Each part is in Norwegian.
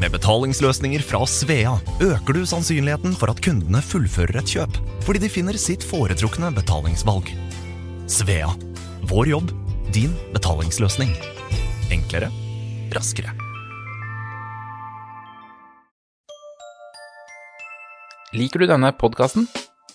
Med betalingsløsninger fra Svea øker du sannsynligheten for at kundene fullfører et kjøp, fordi de finner sitt foretrukne betalingsvalg. Svea vår jobb, din betalingsløsning. Enklere, raskere. Liker du denne podkasten?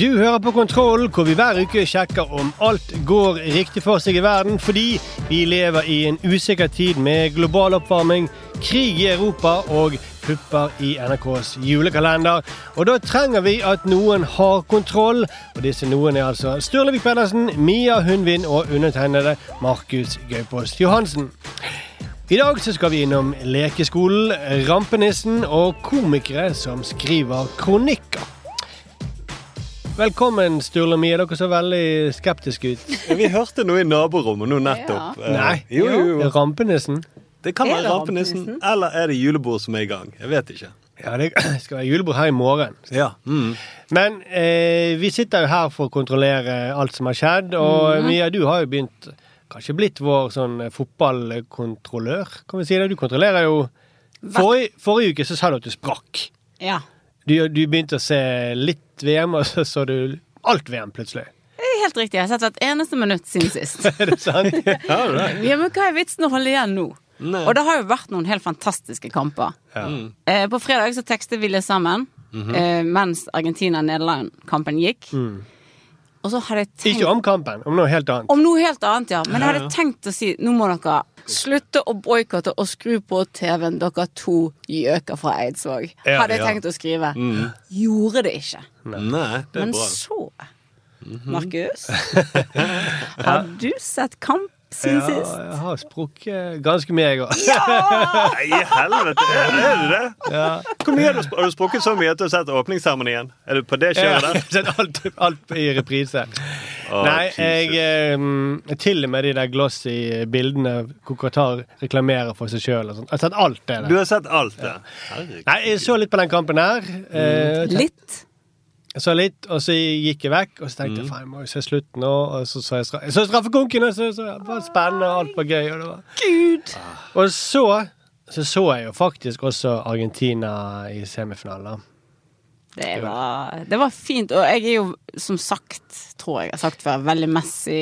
Du hører på Kontroll, hvor vi hver uke sjekker om alt går riktig for seg i verden, fordi vi lever i en usikker tid med global oppvarming, krig i Europa og pupper i NRKs julekalender. Og da trenger vi at noen har kontroll, og disse noen er altså Sturlevik Pedersen, Mia Hundvin og undertegnede Markus Gaupås Johansen. I dag så skal vi innom lekeskolen, rampenissen og komikere som skriver kronikker. Velkommen, Sturle Mie. Dere så veldig skeptiske ut. Vi hørte noe i naborommet nå nettopp. Ja. Nei. Jo, jo, jo. Rampenissen? Det kan være rampenissen, rampenissen? eller er det julebord som er i gang? Jeg vet ikke. Ja, det skal være julebord her i morgen. Ja. Mm. Men eh, vi sitter jo her for å kontrollere alt som har skjedd. Og Mia, du har jo begynt Kanskje blitt vår sånn eh, fotballkontrollør, kan vi si det? Du kontrollerer jo Forrige, forrige uke så sa du at du sprakk. Ja. Du, du begynte å se litt VM, og så så du alt VM plutselig. Helt riktig. Jeg har sett hvert eneste minutt siden sist. Er det sant? Ja, det. Ja, men hva er vitsen å holde igjen nå? Nei. Og det har jo vært noen helt fantastiske kamper. Ja. Eh, på fredag så tekstet vi litt sammen eh, mens Argentina-Nederland-kampen gikk. Og så hadde jeg tenkt Ikke om kampen, om noe helt annet. Om noe helt annet, ja. Men jeg hadde tenkt å si nå må dere slutte å boikotte og skru på TV-en, dere to gjøker fra Eidsvåg. Ja, hadde jeg ja. tenkt å skrive. Gjorde det ikke. Nei, det er Men bra. så Markus, har du sett kamp siden Ja, sist? jeg har sprukket ganske mye, jeg òg. Nei, i helvete! Er det det Ja. Hvor mye har du, har du sprukket så mye at du har sett åpningsseremonien? Er du på det kjøret der? Sett alt, alt i reprise. Nei, jeg eh, Til og med de der glossy bildene hvor Qatar reklamerer for seg sjøl. Jeg har sett alt det Du har sett alt det? Ja. Nei, jeg så litt på den kampen her. Eh, Litt. Jeg så litt, og så gikk jeg vekk, og så tenkte jeg faen, jeg må jo se slutten nå. Og så så jeg, stra jeg så straffekonken, og så, så det var spennende, og alt var gøy. Og, det var. Gud! og så, så så jeg jo faktisk også Argentina i semifinalen. Det var, det var fint. Og jeg er jo, som sagt, tror jeg har sagt før, veldig Messi,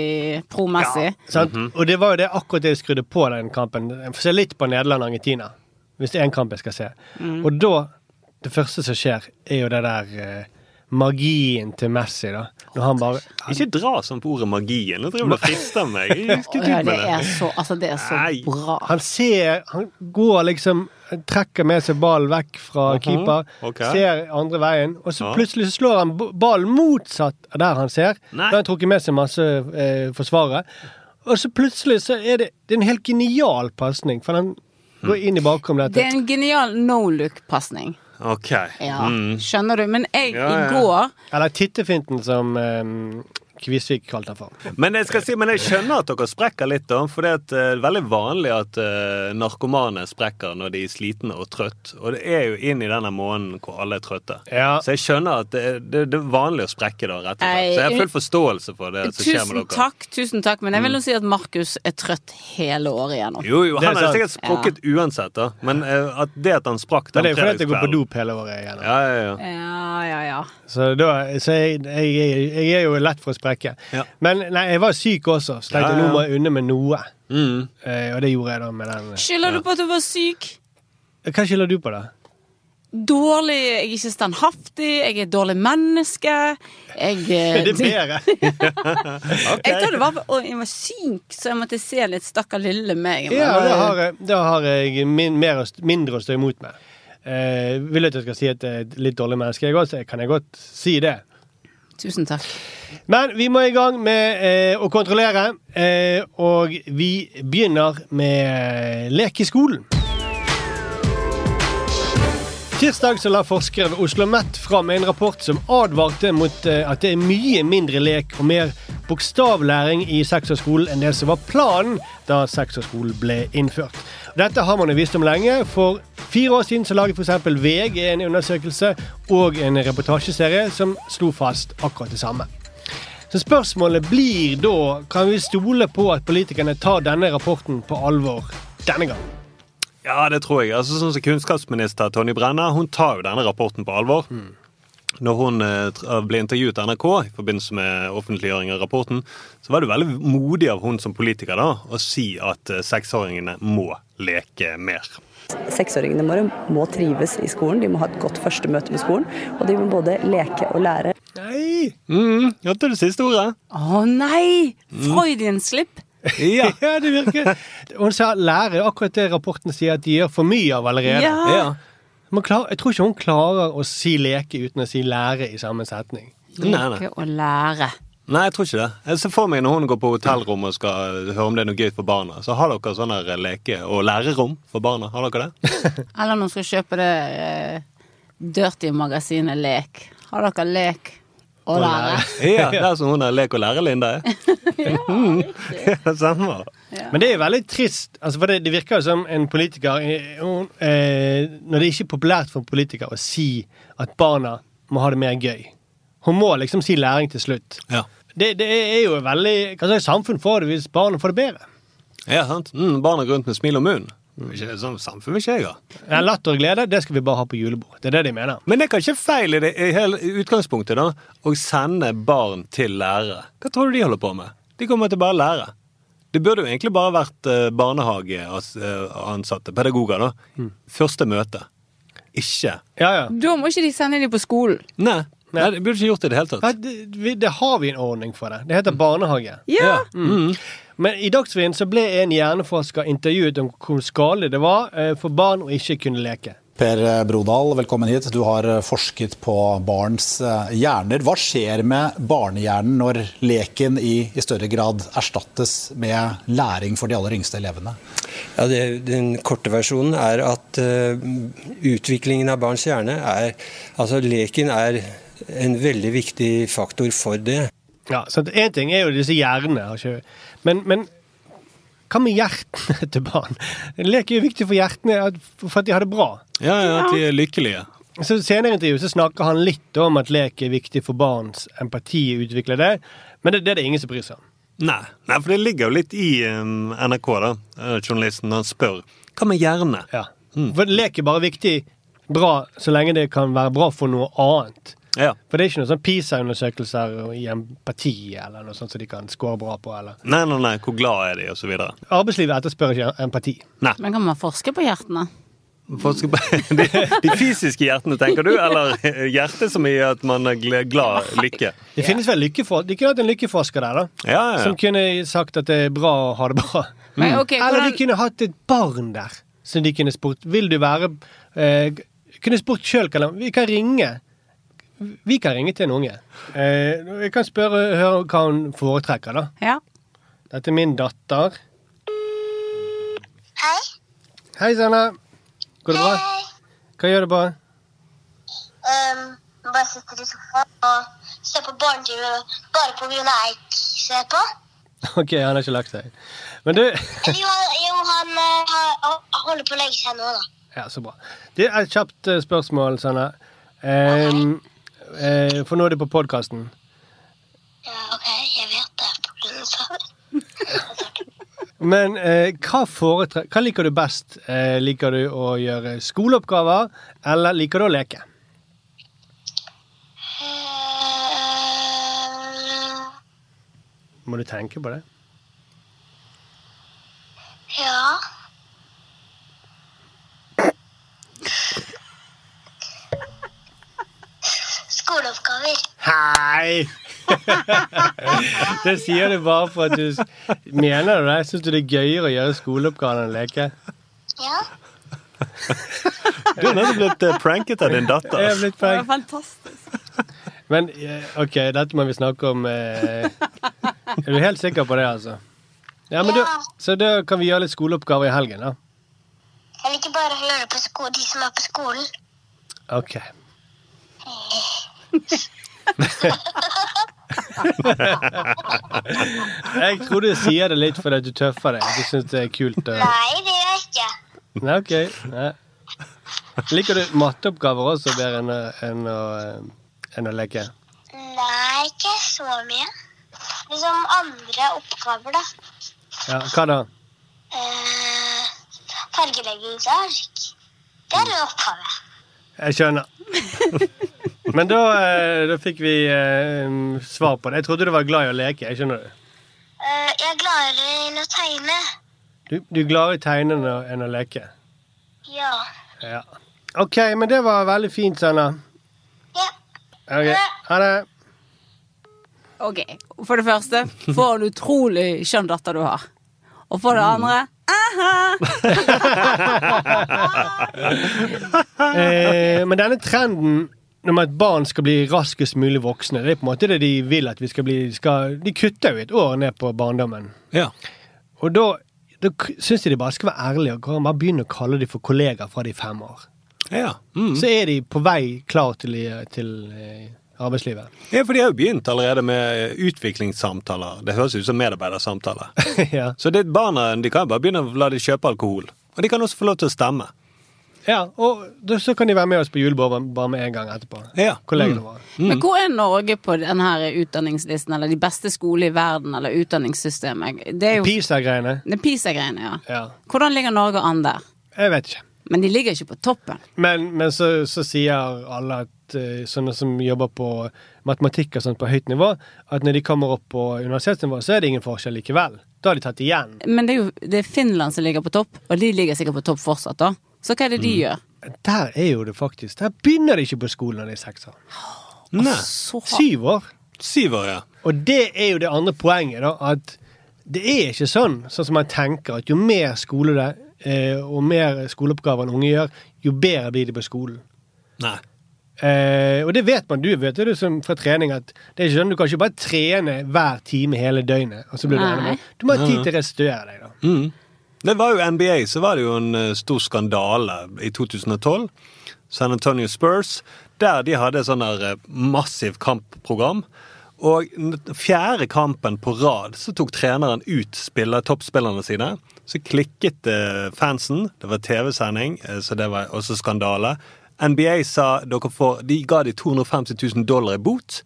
pro-Messi. -hmm. Og det var jo det akkurat det jeg skrudde på den kampen. Jeg får se litt på Nederland og Argentina. Hvis det er en kamp jeg skal se. Og da Det første som skjer, er jo det der eh, magien til Messi, da. Når han bare Ikke dra sånn på ordet magien. Nå driver du og frister meg. Jeg ja, det er så, altså, det er så bra. Han ser Han går liksom Trekker med seg ballen vekk fra Mhm, keeper. okay. Ser andre veien. Og så Ja. plutselig så slår han ballen motsatt av der han ser. Nei. Da har han trukket med seg masse eh, forsvarere. Og så plutselig så er det, det er en helt genial pasning, for han går inn i bakrommet. Det er en genial no look-pasning. Ok. Ja, Mm. skjønner du? Men jeg Ja, ja. i går Eller tittefinten, som um, Kvisvik kalte han for. Men jeg, skal si, men jeg skjønner at dere sprekker litt, da. For det er eh, veldig vanlig at eh, narkomane sprekker når de er slitne og trøtt. Og det er jo inn i denne måneden hvor alle er trøtte. Ja. Så jeg skjønner at det, det, det er vanlig å sprekke da, rett og slett. Så jeg har full forståelse for det som skjer med Tusen dere. takk, tusen takk. Men jeg vil jo si at Markus er trøtt hele året igjennom. Jo, jo, han hadde sikkert sprukket uansett, da. Men eh, at det at han sprakk den fredagskvelden det er jo fordi jeg går på dop hele året igjennom. Ja, ja, ja. Ja, ja, ja. Så, da, så jeg, jeg, jeg er jo lett for å sprekke. Ja. Men nei, jeg var syk også, så tenkte jeg Ja, ja. nå må jeg unne meg noe. Mm. Eh, og det gjorde jeg da med den. Skylder du på at du var syk? Hva skylder du på, da? Dårlig, jeg er ikke standhaftig, jeg er et dårlig menneske. Jeg, eh, Det er bedre. jeg tror det var og jeg var syk, så jeg måtte se litt stakkar lille meg. Ja, da har jeg, da har jeg min, mer, mindre å stå imot med. Eh, vil at jeg skal si at jeg er et litt dårlig menneske, jeg Så kan jeg godt si det. Tusen takk. Men vi må i gang med eh, å kontrollere, eh, og vi begynner med eh, lek i skolen. Tirsdag så la forskere ved Oslo Met fram en rapport som advarte mot eh, at det er mye mindre lek og mer bokstavlæring i seksårsskolen enn det som var planen da seksårsskolen ble innført. Dette har man jo visst om lenge. For fire år siden så laget f.eks. VG en undersøkelse og en reportasjeserie som slo fast akkurat det samme. Så spørsmålet blir da kan vi stole på at politikerne tar denne rapporten på alvor denne gangen. Ja, det tror jeg. Altså, sånn som Kunnskapsminister Tonje Brenna hun tar jo denne rapporten på alvor. Når hun eh, ble intervjuet av NRK i forbindelse med offentliggjøring av rapporten, så var det veldig modig av hun som politiker da, å si at eh, seksåringene må leke mer. Seksåringene våre må trives i skolen, de må ha et godt første møte med skolen. Og de må både leke og lære. Nei! Mm, hørte du det siste ordet. Å nei! Freudian slip. Ja. Ja, det virker Hun sa lære akkurat det rapporten sier at de gjør for mye av allerede. Ja. ja. Man klar, jeg tror ikke hun klarer å si leke uten å si lære i samme setning. Leke og lære. Nei, jeg tror ikke det. Jeg ser for meg når hun går på hotellrom og skal høre om det er noe gøy for barna, så har dere sånne leke- og lærerom for barna. Har dere det? Eller når hun skal kjøpe det eh, Dirty-magasinet Lek. Har dere lek og lære? Ja, det er som hun er lek og lærer-Linda er. Ja, det stemmer. Men det er veldig trist, altså for det, det virker jo som en politiker eh, hun, eh, Når det ikke er populært for en politiker å si at barna må ha det mer gøy. Hun må liksom si læring til slutt. Ja. Det, det er jo veldig Hva slags samfunn får det hvis barna får det bedre? Ja, sant? Mm, barna går rundt med smil om munnen. Ikke det sånn samfunn vil ikke jeg ha. Ja, Latter og glede, det skal vi bare ha på julebord. Det er det de mener. Men det er kanskje feil i det i hele utgangspunktet, da. Å sende barn til lærere. Hva tror du de holder på med? De kommer til bare å lære. Det burde jo egentlig bare vært eh, barnehageansatte, pedagoger, da. Første møte. Ikke Ja, ja. Da må ikke de sende dem på skolen. Nei. Nei, det burde ikke gjort det i det hele tatt. tatt. det, vi- det har vi en ordning for det. Det heter barnehage. Ja! Men i Dagsrevyen så ble en hjerneforsker intervjuet om hvor skadelig det var eh, for barn å ikke kunne leke. Per Brodal, velkommen hit. Du har forsket på barns eh, hjerner. Hva skjer med barnehjernen når leken i, i større grad erstattes med læring for de aller yngste elevene? Ja, det, Den korte versjonen er at uh, utviklingen av barns hjerne er Altså leken er en veldig viktig faktor for det. Ja, så Én ting er jo disse hjernene, ikke- men, men hva med hjertene til barn? Lek er jo viktig for hjertene for at de har det bra. Ja, ja, at de er lykkelige. Så Senere i intervjuet så snakker han litt om at lek er viktig for barns empati utvikle det, men det, det er det ingen som bryr seg om. Nei, nei, for det ligger jo litt i um, NRK, da, eh, journalisten, når han spør hva med hjerne? Ja. For lek er bare viktig bra så lenge det kan være bra for noe annet. Ja. For det er ikke noen sånn PISA-undersøkelser i empati eller noe sånt som de kan score bra på. eller Nei, nei, nei, hvor glad er de, og så videre. Arbeidslivet etterspør ikke empati. Men kan man forske på hjertene? Forske på de, de fysiske hjertene, tenker du, eller hjertet som i at man er glad, lykke? Det finnes vel lykkefor De kunne hatt en lykkeforsker der, da. Ja, ja, Som kunne sagt at det er bra å ha det bra. Men, ok, Eller de kunne hatt et barn der som de kunne spurt. Vil du være eh, Kunne spurt sjøl Vi kan ringe. Vi kan ringe til en unge. Eh, jeg kan spørre høre hva hun foretrekker, da. Ja. Dette er min datter. Hei. Hei, Sanna. Går det bra? Hva gjør du på? Um, bare sitter i sofaen og ser på barne-TV bare på grunn av Eik ser på. Ok, han har ikke lagt seg. Men du jo, han- jo han, eh, han holder på å legge seg nå, da. Ja, så bra. Det er et kjapt eh, spørsmål, Sanna. Ehm, eh, for nå er det på podkasten. Ja, ok, jeg vet det Men eh, hva, hva liker du best? Eh, liker du å gjøre skoleoppgaver, eller liker du å leke? Må du tenke på det? Ja. Skoleoppgaver. Hei! det sier du bare for at du Mener du det? Syns du det er gøyere å gjøre skoleoppgaver enn å leke? Ja. Du er nettopp blitt eh, pranket av din datter. Jeg er blitt Det var fantastisk. Men eh, OK, dette må vi snakke om eh, Er du helt sikker på det, altså? Ja, men Ja. Du, så da kan vi gjøre litt skoleoppgaver i helgen, da. Jeg liker bare å høre på sko de som er på skolen. OK. Jeg tror du sier det litt fordi du tøffer deg. Du syns det er kult. Og... Nei, det gjør jeg ikke. Nei, ok. Nei. Liker du matteoppgaver også bedre enn å, enn å, eh, enn å leke? Nei, ikke så mye. Liksom andre oppgaver, da. Ja, hva da? Eh, fargeleggingsark. Det er en oppgave. Jeg skjønner. Men da, eh, da fikk vi eh, svar på det. Jeg trodde du var glad i å leke. Jeg skjønner det. Eh, jeg er gladere enn å tegne. Du, du er gladere i å tegne enn å, leke? Ja. Ja. OK, men det var veldig fint, Sanna. Ja. Ok, Ha det. Ok, For det første, for en utrolig skjønn datter du har. Og for det andre Eh, men denne trenden om et barn skal bli raskest mulig voksne, det er på en måte det de vil at vi skal bli. Skal, de kutter jo et år ned på barndommen. Ja. Og da, da syns jeg de bare skal være ærlige og bare begynne å kalle dem for kollegaer fra de er fem år. Ja. Mm. Så er de på vei klar til, til eh, arbeidslivet. ja, for de har jo begynt allerede med utviklingssamtaler. Det høres ut som medarbeidersamtaler. ja. Så det, barna de kan bare begynne å la dem kjøpe alkohol. Og de kan også få lov til å stemme. Ja, og så kan de være med oss på julebord bare med en gang etterpå. Ja. Kollegene Mm. våre. Men hvor er Norge på denne utdanningslisten, eller de beste skolene i verden, eller utdanningssystemet? Det er jo PISA-greiene. Det er PISA-greiene, ja. Ja. Hvordan ligger Norge an der? Jeg vet ikke. Men de ligger ikke på toppen. Men, men så, så sier alle at eh, sånne som jobber på matematikk og sånt på høyt nivå, at når de kommer opp på universitetsnivå, så er det ingen forskjell likevel. Da har de tatt igjen. Men det er jo det er Finland som ligger på topp, og de ligger sikkert på topp fortsatt, da. Så hva er det de Mm. gjør? Der er jo det faktisk. Der begynner de ikke på skolen når de er seks år. Nei. Syv år. Syv år, ja. Og det er jo det andre poenget, da. At det er ikke sånn, sånn som man tenker, at jo mer skole det eh, og mer skoleoppgaver en unge gjør, jo bedre blir de på skolen. Nei. Eh, og det vet man, du vet det som fra trening, at det er ikke sånn, du kan ikke bare trene hver time hele døgnet. og så blir Du Nei. enda med. Du må ha tid til å restaurere deg, da. Mm. Det var jo NBA, så var det jo en eh, stor skandale i 2012. San Antonio Spurs, der de hadde sånn der massiv massivt kampprogram. Og fjerde kampen på rad så tok treneren ut spiller, toppspillerne sine. Så klikket eh, fansen. Det var TV-sending, eh, så det var også skandale. NBA sa dere får, de ga de 250 000 dollar i bot,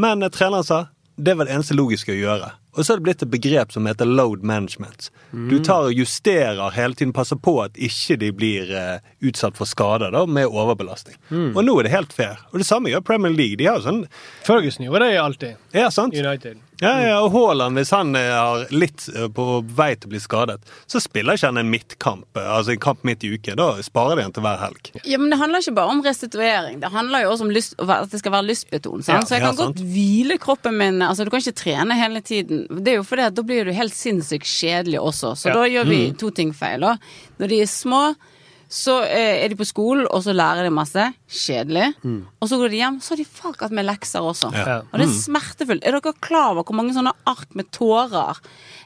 men eh, treneren sa det var det eneste logiske å gjøre. Og så er det blitt et begrep som heter load management. Du tar og justerer hele tiden, passer på at ikke de blir uh, utsatt for skader da, med overbelastning. Mm. Og nå er det helt fair. Og det samme gjør Premier League. De har jo sånn Ferguson gjorde det alltid. Ja, sant? United. Ja, ja, og Haaland, hvis han er litt eh, på vei til å bli skadet, så spiller ikke han en midtkamp, eh, altså en kamp midt i uken. Da sparer de han til hver helg. Ja, men Det handler ikke bare om restituering. Det handler jo også om lyst, at det skal være lystbetont. Ja, så jeg ja, kan godt hvile kroppen min. altså Du kan ikke trene hele tiden. Det er jo fordi at Da blir du helt sinnssykt kjedelig også. Så Ja. da gjør vi Mm. to ting feil. da. Når de er små, så eh, er de på skolen, og så lærer de masse. Kjedelig. Mm. Og så går de hjem, så har de fuck med lekser også. Ja. Og det er Mm. smertefullt. Er dere klar over hvor mange sånne ark med tårer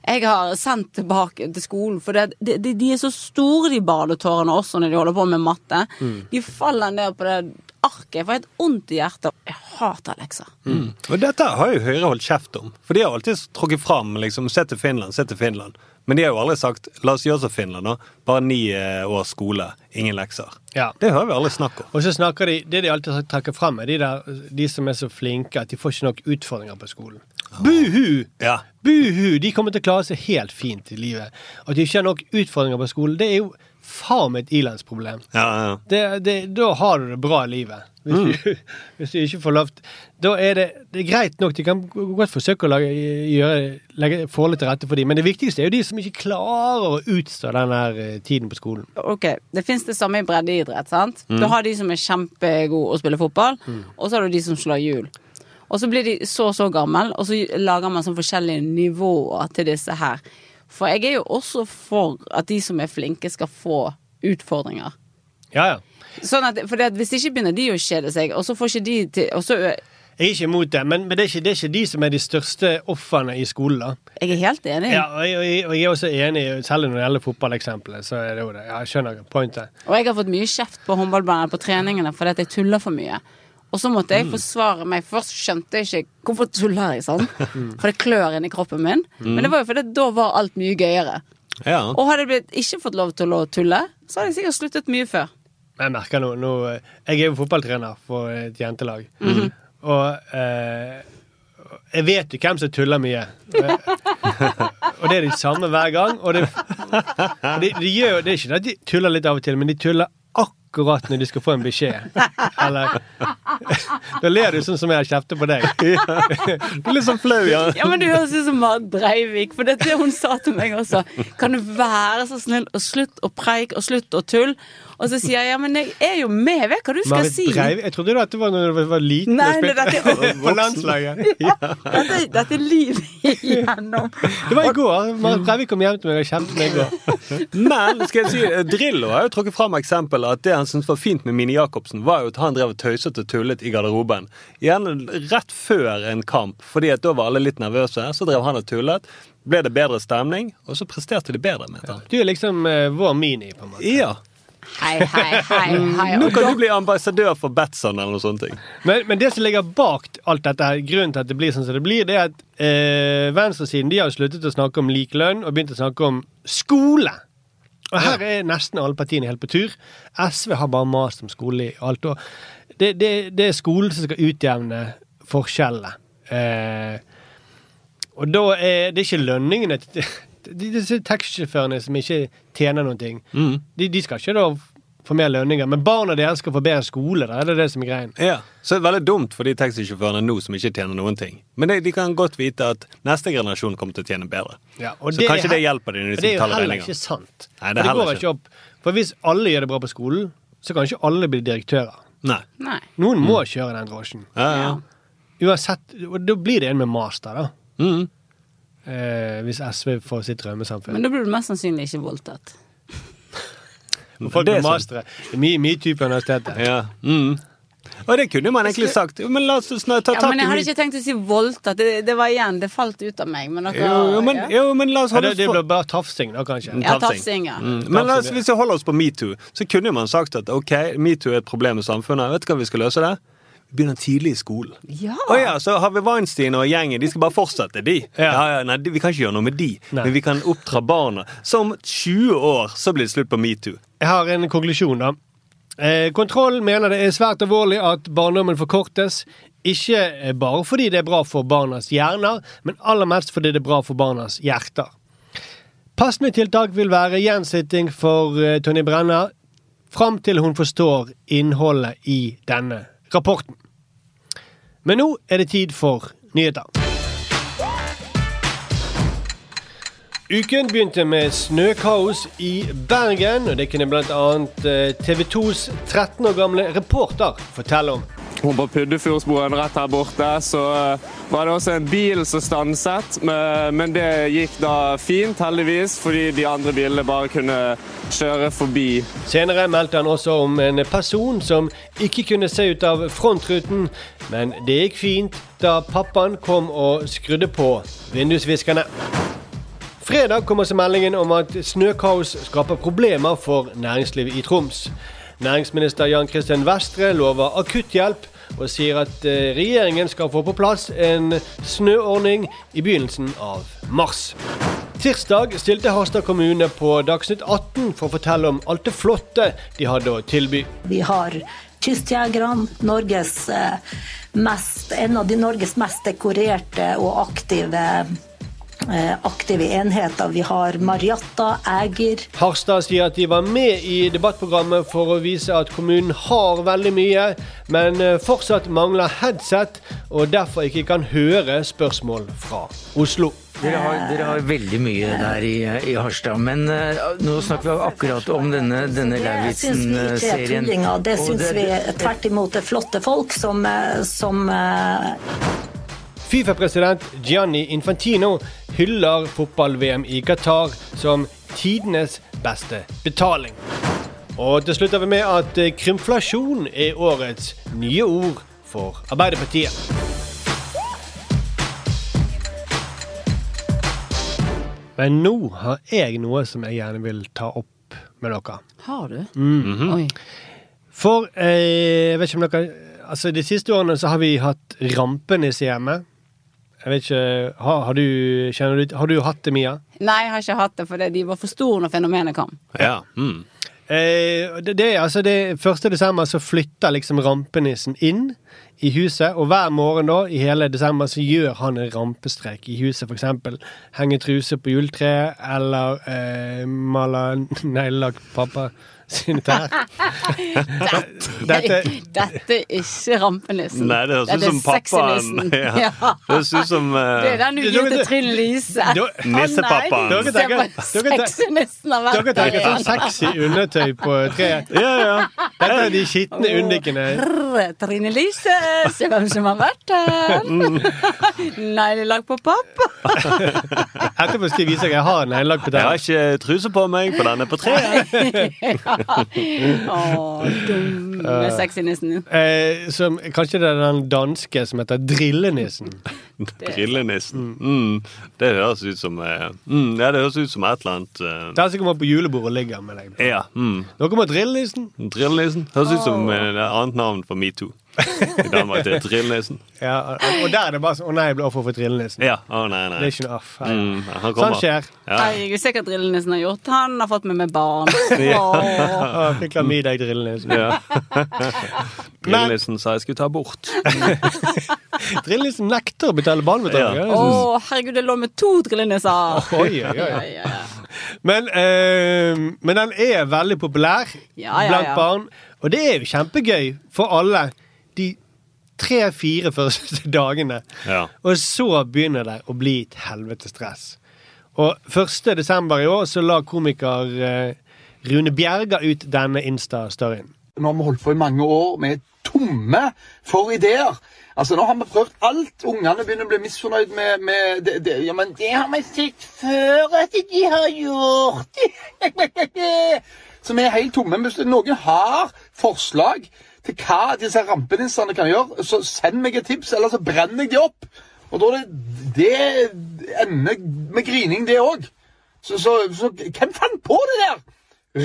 jeg har sendt tilbake til skolen? For det, de, de, de er så store, de badetårene også, når de holder på med matte. Mm. De faller ned på det arket. Jeg får helt vondt i hjertet. Jeg hater lekser. Mm. Og dette har jo Høyre holdt kjeft om. For de har alltid trukket fram liksom, se til Finland, se til Finland. Men de har jo aldri sagt la oss gjøre som Finland, da. Bare ni år års skole, ingen lekser. Ja. Det hører vi aldri snakk om. Og så snakker de, Det de alltid trekker frem, er de, der, de som er så flinke at de får ikke nok utfordringer på skolen. Buhu! Ja. Buhu! De kommer til å klare seg helt fint i livet. At de ikke har nok utfordringer på skolen, det er jo faen meg et ilandsproblem. Ja, ja. Det, det, da har du det bra i livet. Hvis, Mm. du, hvis du ikke får lov Da er det, det er greit nok. De kan godt forsøke å lage, gjøre, legge forholdet til rette for dem, men det viktigste er jo de som ikke klarer å utstå den der eh, tiden på skolen. Ok, Det fins det samme i breddeidrett. sant? Mm. Du har de som er kjempegode å spille fotball, Mm. og så har du de som slår hjul. Og så blir de så og så gammel, og så lager man sånn forskjellige nivåer til disse her. For jeg er jo også for at de som er flinke, skal få utfordringer. Ja, ja. Sånn at, for Hvis ikke begynner de å kjede seg, og så får ikke de til og så, Jeg er ikke imot det, men, men det, er ikke, det er ikke de som er de største ofrene i skolen. da. Jeg er helt enig. Ja, og jeg, og jeg, og jeg er også enig, særlig når det gjelder fotballeksempelet. så er det jo det. Jeg skjønner pointet. Og jeg har fått mye kjeft på håndballbanen på treningene fordi at jeg tuller for mye. Og så måtte Mm. jeg forsvare meg. Først skjønte jeg ikke hvorfor tuller jeg sånn. For det klør inni kroppen min. Mm. Men det var jo fordi da var alt mye gøyere. Ja. Og hadde jeg blitt ikke fått lov til å tulle, så hadde jeg sikkert sluttet mye før. Jeg merker noe, nå Jeg er jo fotballtrener for et jentelag. Mhm. Og eh, jeg vet jo hvem som tuller mye. og det er de samme hver gang. Og det, og de, de gjør, jo- det er ikke det at de tuller litt av og til, men de tuller akkurat når de skal få en beskjed. Eller Da ler du sånn som jeg har kjeftet på deg. Du er litt sånn flau, ja. Ja, men Du høres ut som Marit Breivik, for det er det hun sa til meg også. Kan du være så snill og slutt å preike og slutt å tulle? Og så sier jeg ja, men jeg er jo med, jeg vet hva du skal Marit si. Breiv, jeg trodde dette var når du var liten Nei, og spilte på landslaget. Dette, dette er livet igjennom. Det var i går. Marit Breivik kom hjem til meg og kjente meg i går. Men skal jeg si, eh, Drillo har jo trukket fram eksempelet at det han syntes var fint med Mini Jacobsen, var jo at han drev og tøyset og tullet i garderoben. Gjerne rett før en kamp, fordi at da var alle litt nervøse. Så drev han og tullet. Ble det bedre stemning, og så presterte de bedre. mente han. Du er liksom eh, vår mini, på en måte. Ja. Hei, hei, hei, hei. Nå kan du bli ambassadør for Batson eller noe sånt. Men, men det som ligger bak alt dette, her, grunnen til at det blir sånn som det blir, det er at eh, venstresiden de har sluttet å snakke om likelønn og begynt å snakke om skole. Og her er nesten alle partiene helt på tur. SV har bare mast om skole i alt år. Det, det, det er skolen som skal utjevne forskjellene. Eh, og da er det ikke lønningene til disse taxisjåførene som ikke tjener noen ting. De, de skal ikke da få mer lønninger, men barna deres skal få bedre skole. Da er det det som er greien. Ja, Så det er veldig dumt for de taxisjåførene nå som ikke tjener noen ting. Men de, de kan godt vite at neste generasjon kommer til å tjene bedre. Ja, og så det kanskje er- det hjelper dem når de og Det er jo heller ikke sant. Nei, For det går ikke opp. For hvis alle gjør det bra på skolen, så kan ikke alle bli direktører. Nei. Nei. Noen må kjøre den drosjen. Ja, ja. Uansett, og Da blir det en med master, da. Mm. Eh, hvis SV får sitt drømmesamfunn. Men da blir du mest sannsynlig ikke voldtatt. Folk med mastere. Metoo type universitetet. Ja. Mm. Og det kunne man egentlig sagt. Men la oss ta tak i Ja, men jeg hadde ikke tenkt å si voldtatt. Det, det var igjen, det falt ut av meg. Men dere jo, men, ja. jo, men la oss holde det, oss det det blir bare tafsing, da, kanskje. Ja, tafsing, ja. Mm. Men la oss, hvis vi holder oss på metoo, så kunne man sagt at ok, metoo er et problem i samfunnet. Vet du hva vi skal løse det? Vi begynner tidlig i skolen. Ja. Oh, ja, så har vi Weinstein og gjengen. De skal bare fortsette, de. Ja. Ja, ja, nei, de- Vi kan ikke gjøre noe med de, Nei. men vi kan oppdra barna. Så om 20 år så blir det slutt på metoo. Jeg har en konklusjon, da. Eh, kontroll mener det er svært alvorlig at barndommen forkortes. Ikke eh, bare fordi det er bra for barnas hjerner, men aller mest fordi det er bra for barnas hjerter. Passende tiltak vil være gjensitting for eh, Tonje Brenna fram til hun forstår innholdet i denne rapporten. Men nå er det tid for nyheter. Uken begynte med snøkaos i Bergen, og det kunne bl.a. TV 2s 13 år gamle reporter fortelle om. På Puddefjordsbroen rett her borte så eh, var det også en bil som stanset, men det gikk da fint, heldigvis, fordi de andre bilene bare kunne kjøre forbi. Senere meldte han også om en person som ikke kunne se ut av frontruten, men det gikk fint da pappaen kom og skrudde på vindusviskerne. Fredag kom også meldingen om at snøkaos skaper problemer for næringslivet i Troms. Næringsminister Jan Christian Vestre lover akutthjelp og sier at eh, regjeringen skal få på plass en snøordning i begynnelsen av mars. Tirsdag stilte Harstad kommune på Dagsnytt 18 for å fortelle om alt det flotte de hadde å tilby. Vi har Kystjegerne, Norges eh, mest, en av de Norges mest dekorerte og aktive, aktive enheter. Vi har Mariatta, Eger Harstad sier at de var med i debattprogrammet for å vise at kommunen har veldig mye, men eh, fortsatt mangler headset, og derfor ikke kan høre spørsmål fra Oslo. Dere har, dere har veldig mye der i, i Harstad, men uh, nå snakker vi akkurat om denne, denne er Lauritzen-serien. Det syns vi tvert imot er flotte folk som, eh, som eh, Fifa-president Gianni Infantino hyller fotball-VM i Qatar som tidenes beste betaling. Og til slutt har vi med at eh, krymflasjon er årets nye ord for Arbeiderpartiet. Men nå har jeg noe som jeg gjerne vil ta opp med dere. Har du? Mm. Oi. For eh, jeg vet ikke om dere Altså, De siste årene så har vi hatt rampenisse hjemme. Jeg vet ikke, har, har, du, du, har du hatt det, Mia? Nei, jeg har ikke hatt det, for de var for store når fenomenet kom. Ja. Mm. Eh, det, det, altså det 1. desember så flytter liksom rampenissen inn i huset, og hver morgen da, i hele desember så gjør han en rampestrek i huset, for eksempel henger truse på juletreet, eller eh, maler neglelakk pappa sine tær. Dette, dette er ikke rampenissen. Nei, det høres ut som pappaen. Ja. Ja. Det høres ut som uh... Det er den du gir Trine Lise. Nissepappaen. Dere tenker- sånn sexy undertøy på treet. Ja, ja. Dette er de skitne undikkene. Rrr, Trine Lise, se hvem som har vært her. Mm. Neglelakk på pappa. Etterpå skal jeg vise deg jeg har neglelakk på Jeg har ikke truse på meg, for den er på treet. Å, dumme sexynissen. Eh, som, kanskje det er den danske som heter Drillenissen. Drillenissen. Mm. Det høres ut som eh, mm, Ja, det høres ut som et eller annet eh, Den som kommer på julebordet og ligger med deg. Ja. Mm. Nå kommer Drillenissen. Drillenissen. Høres ut som eh, et annet navn for metoo. I Danmark Ja, og der er det bare sånn Å nei, jeg ble offer for Drillenissen. Ja. Å, nei, nei. Det er ikke noe aff. Mm, han Sånn kommer. skjer. Ja. Jeg hva sikker Drillenissen har gjort. Han har fått med meg barn. Ja. oh, Fikk klamydia i Drillenissen. Ja. Brillenissen sa jeg skulle ta bort. Drillenissen nekter å betale barnebetaling. Å, Ja. Å, herregud, det lå med to drillenisser. Oi, oi, oi. Ja, ja, ja. Men, øh, men den er veldig populær Ja, ja, blant barn. Og det er jo kjempegøy for alle tre-fire første dagene. Ja. Og så begynner det å bli et helvetes stress. Og 1. desember i år så la komiker eh, Rune Bjerga ut denne Insta-storyen. Nå har vi holdt på i mange år. Vi er tomme for ideer. Altså, Nå har vi prøvd alt. Ungene begynner å bli misfornøyd med, med det, det. Ja, men det har vi sett før at de har gjort. Så vi er helt tomme. Hvis noen har forslag til hva disse rampenissene kan gjøre, så send meg et tips, eller så brenner jeg de opp. Og da er det, det ender med grining, det òg. Så, så, så hvem fant på det der?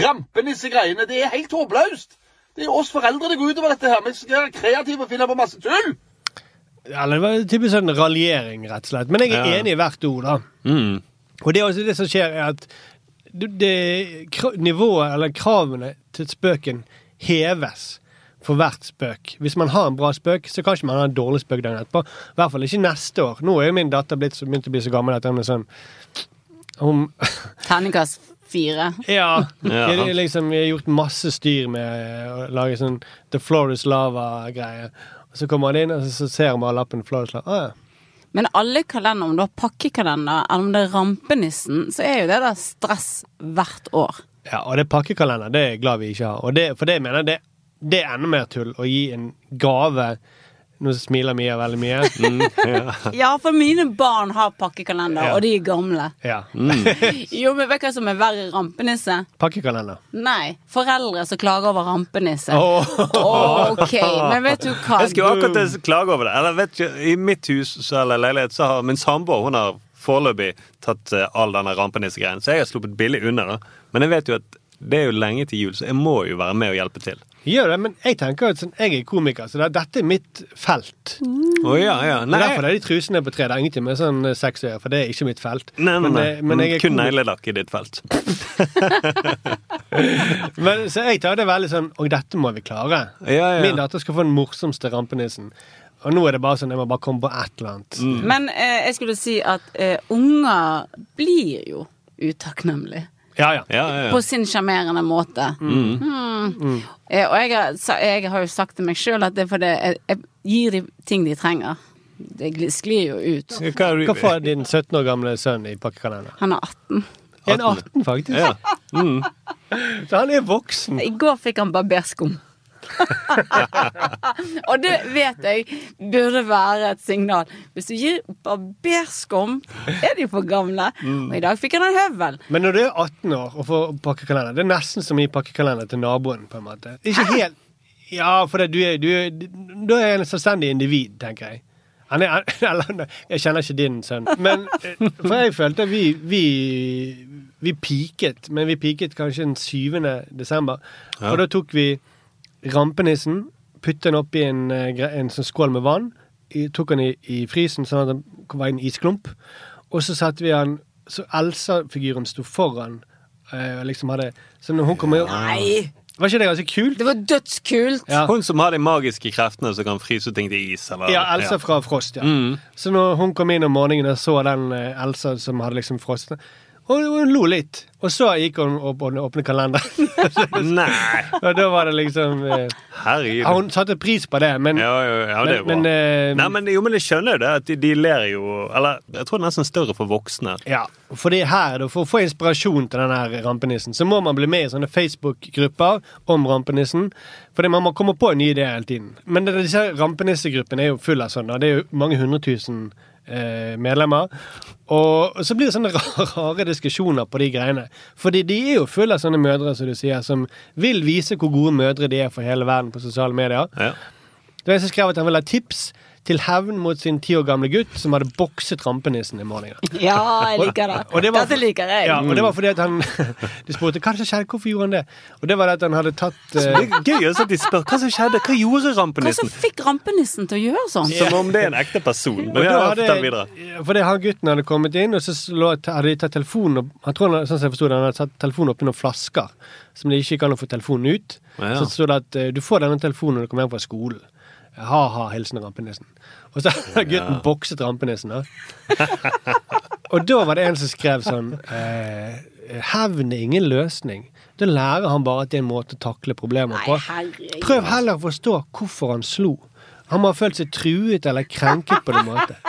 Rampenissegreiene. Det er helt håpløst. Det er oss foreldre det går utover dette her. Vi skal være kreative og finne på masse tull. Eller det var typisk en raljering, rett og slett. Men jeg er Ja. enig i hvert ord, da. Mm. Og det er også det som skjer, er at det, det, nivået, eller kravene til spøken, heves for hvert spøk. Hvis man har en bra spøk, så kan ikke man ha en dårlig spøk dagen etterpå. I hvert fall ikke neste år. Nå er jo min datter blitt, så- begynt å bli så gammel at hun er sånn hun, Terningkast fire. Ja. Ja. Det er liksom, vi har gjort masse styr med å lage sånn The Floor is Lava-greie. Og så kommer han inn, og så, ser ser man lappen Floor is Lava. Ah, ja. Men alle kalender, om du har pakkekalender eller om det er rampenissen, så er jo det der stress hvert år. Ja, og det er pakkekalender. Det er jeg glad vi ikke har. Og det, for det mener jeg det, det er enda mer tull å gi en gave Nå smiler Mia veldig mye. Mm, ja. Ja, for mine barn har pakkekalender, Ja. og de er gamle. Ja. Jo, men vet du hva som er verre rampenisse? Pakkekalender. Nei, foreldre som klager over rampenisse. Åh. Ok, men vet du hva? Jeg skulle akkurat klage over det. Eller vet du, I mitt hus eller leilighet så har min samboer hun har foreløpig tatt eh, all denne rampenissegreien, så jeg har sluppet billig unna. da. Men jeg vet jo at Det er jo lenge til jul, så jeg må jo være med og hjelpe til. Gjør det, men jeg tenker at sånn, jeg er komiker, så dette er mitt felt. Å ja, ja. Nei, er derfor er de trusene på tre. Det er ingenting med sånn eh, sex å gjøre, for det er ikke mitt felt. nei, nei, nei. Men, men jeg er Kun neglelakk i ditt felt. Men, så jeg tar det veldig sånn Og dette må vi klare. Ja, ja. Min datter skal få den morsomste rampenissen. Og nå er det bare sånn, jeg må bare komme på et eller annet. Mm. Men eh, jeg skulle si at eh, unger blir jo utakknemlige. Ja, ja. Ja, ja, På sin sjarmerende måte. Mm. Mm. Eh, og jeg har, jeg har jo sagt til meg sjøl at det er fordi jeg, jeg gir dem ting de trenger. Det sklir jo ut. Hva Hva får din 17 år gamle sønn i pakkekalender? Han er 18. En 18, faktisk. Ja. Mm. Så han er voksen. I går fikk han barberskum. og det vet jeg burde være et signal. Hvis du gir barberskum, er de for gamle. Og i dag fikk han en høvel. Men når du er 18 år og får pakkekalender, det er nesten som å gi pakkekalender til naboen. på en måte. Ikke helt Ja, for det, du er, du er, da er en selvstendig individ, tenker jeg. Han er, eller, jeg kjenner ikke din sønn. Men, eh, for jeg følte vi, vi, vi piket, men vi piket kanskje den 7. desember. Ja. Og da tok vi rampenissen, putte den oppi en, eh, en sånn skål med vann, tok den i, i frysen sånn at den var en isklump, og så satte vi den Så Elsa-figuren sto foran. eh, og liksom hadde Så når hun kommer Nei! Var ikke det ganske kult? Det var dødskult! Ja. Hun som har de magiske kreftene som kan fryse ting til is. Eller, Ja, Elsa fra Frost, ja. Mm. Så når hun kom inn om morgenen og så den eh, Elsa som hadde liksom frosne og hun lo litt. Og så gikk hun opp og åpnet kalenderen. Nei! og da var det liksom eh, Herregud. Hun satte pris på det, men Ja, ja, ja, det er bra. men, men, eh, Nei, men, jo, men jeg skjønner jo det. At de, de ler jo Eller jeg tror det er nesten større for voksne. Ja, fordi her, For å få inspirasjon til denne her rampenissen, så må man bli med i sånne Facebook-grupper om rampenissen. Fordi man må komme på nye ideer hele tiden. Men disse rampenissegruppene er jo full av sånne. Det er jo mange hundre tusen eh, medlemmer. Og så blir det sånne rare, diskusjoner på de greiene. Fordi de er jo fulle av sånne mødre som du sier, som vil vise hvor gode mødre de er for hele verden på sosiale medier. Ja. Det var en som skrev at han ville ha tips til hevn mot sin ti år gamle gutt som hadde bokset rampenissen i morgen. Ja, jeg liker det. Og det var- Dette liker jeg. Ja, og det var fordi at han De spurte hva som skjedde, hvorfor gjorde han det? Og det var det at han hadde tatt Det eh, er gøy også at de spør hva som skjedde. Hva gjorde rampenissen? Hva som fikk rampenissen til å gjøre sånn? Som om det er en ekte person. Men ja, hadde- videre. Fordi han gutten hadde kommet inn, og så lå, hadde de tatt telefonen opp Han tror han, sånn som jeg forstod det, han hadde tatt telefonen oppi noen flasker som det ikke gikk an å få telefonen ut. Ja. Så sto det at eh, du får denne telefonen når du kommer hjem fra skolen. Ha-ha, hilsen rampenissen. Og så hadde gutten Ja. bokset rampenissen. Da. og da var det en som skrev sånn eh, Hevn er ingen løsning. Da lærer han bare at det er en måte å takle problemer på. Prøv heller å forstå hvorfor han slo. Han må ha følt seg truet eller krenket på en måte.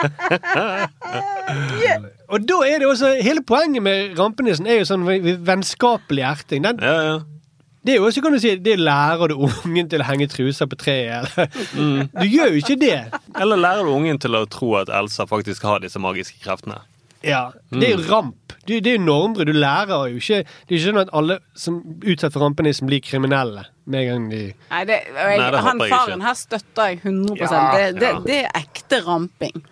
Og da er det også Hele poenget med rampenissen er jo sånn vennskapelig erting. Den, Ja, ja. Det er jo også, kan du si, det lærer du ungen til å henge truser på treet. Eller. Du gjør jo ikke det. Eller lærer du ungen til å tro at Elsa faktisk har disse magiske kreftene? Ja, Det er jo ramp. Det, er jo normbrudd. Du lærer jo ikke Det er ikke sånn at alle som utsatt for rampenissen, blir kriminelle med en gang de Nei, det, jeg, Nei, det han faren ikke. her støtter jeg 100 Ja, det, det, ja. det er ekte ramping.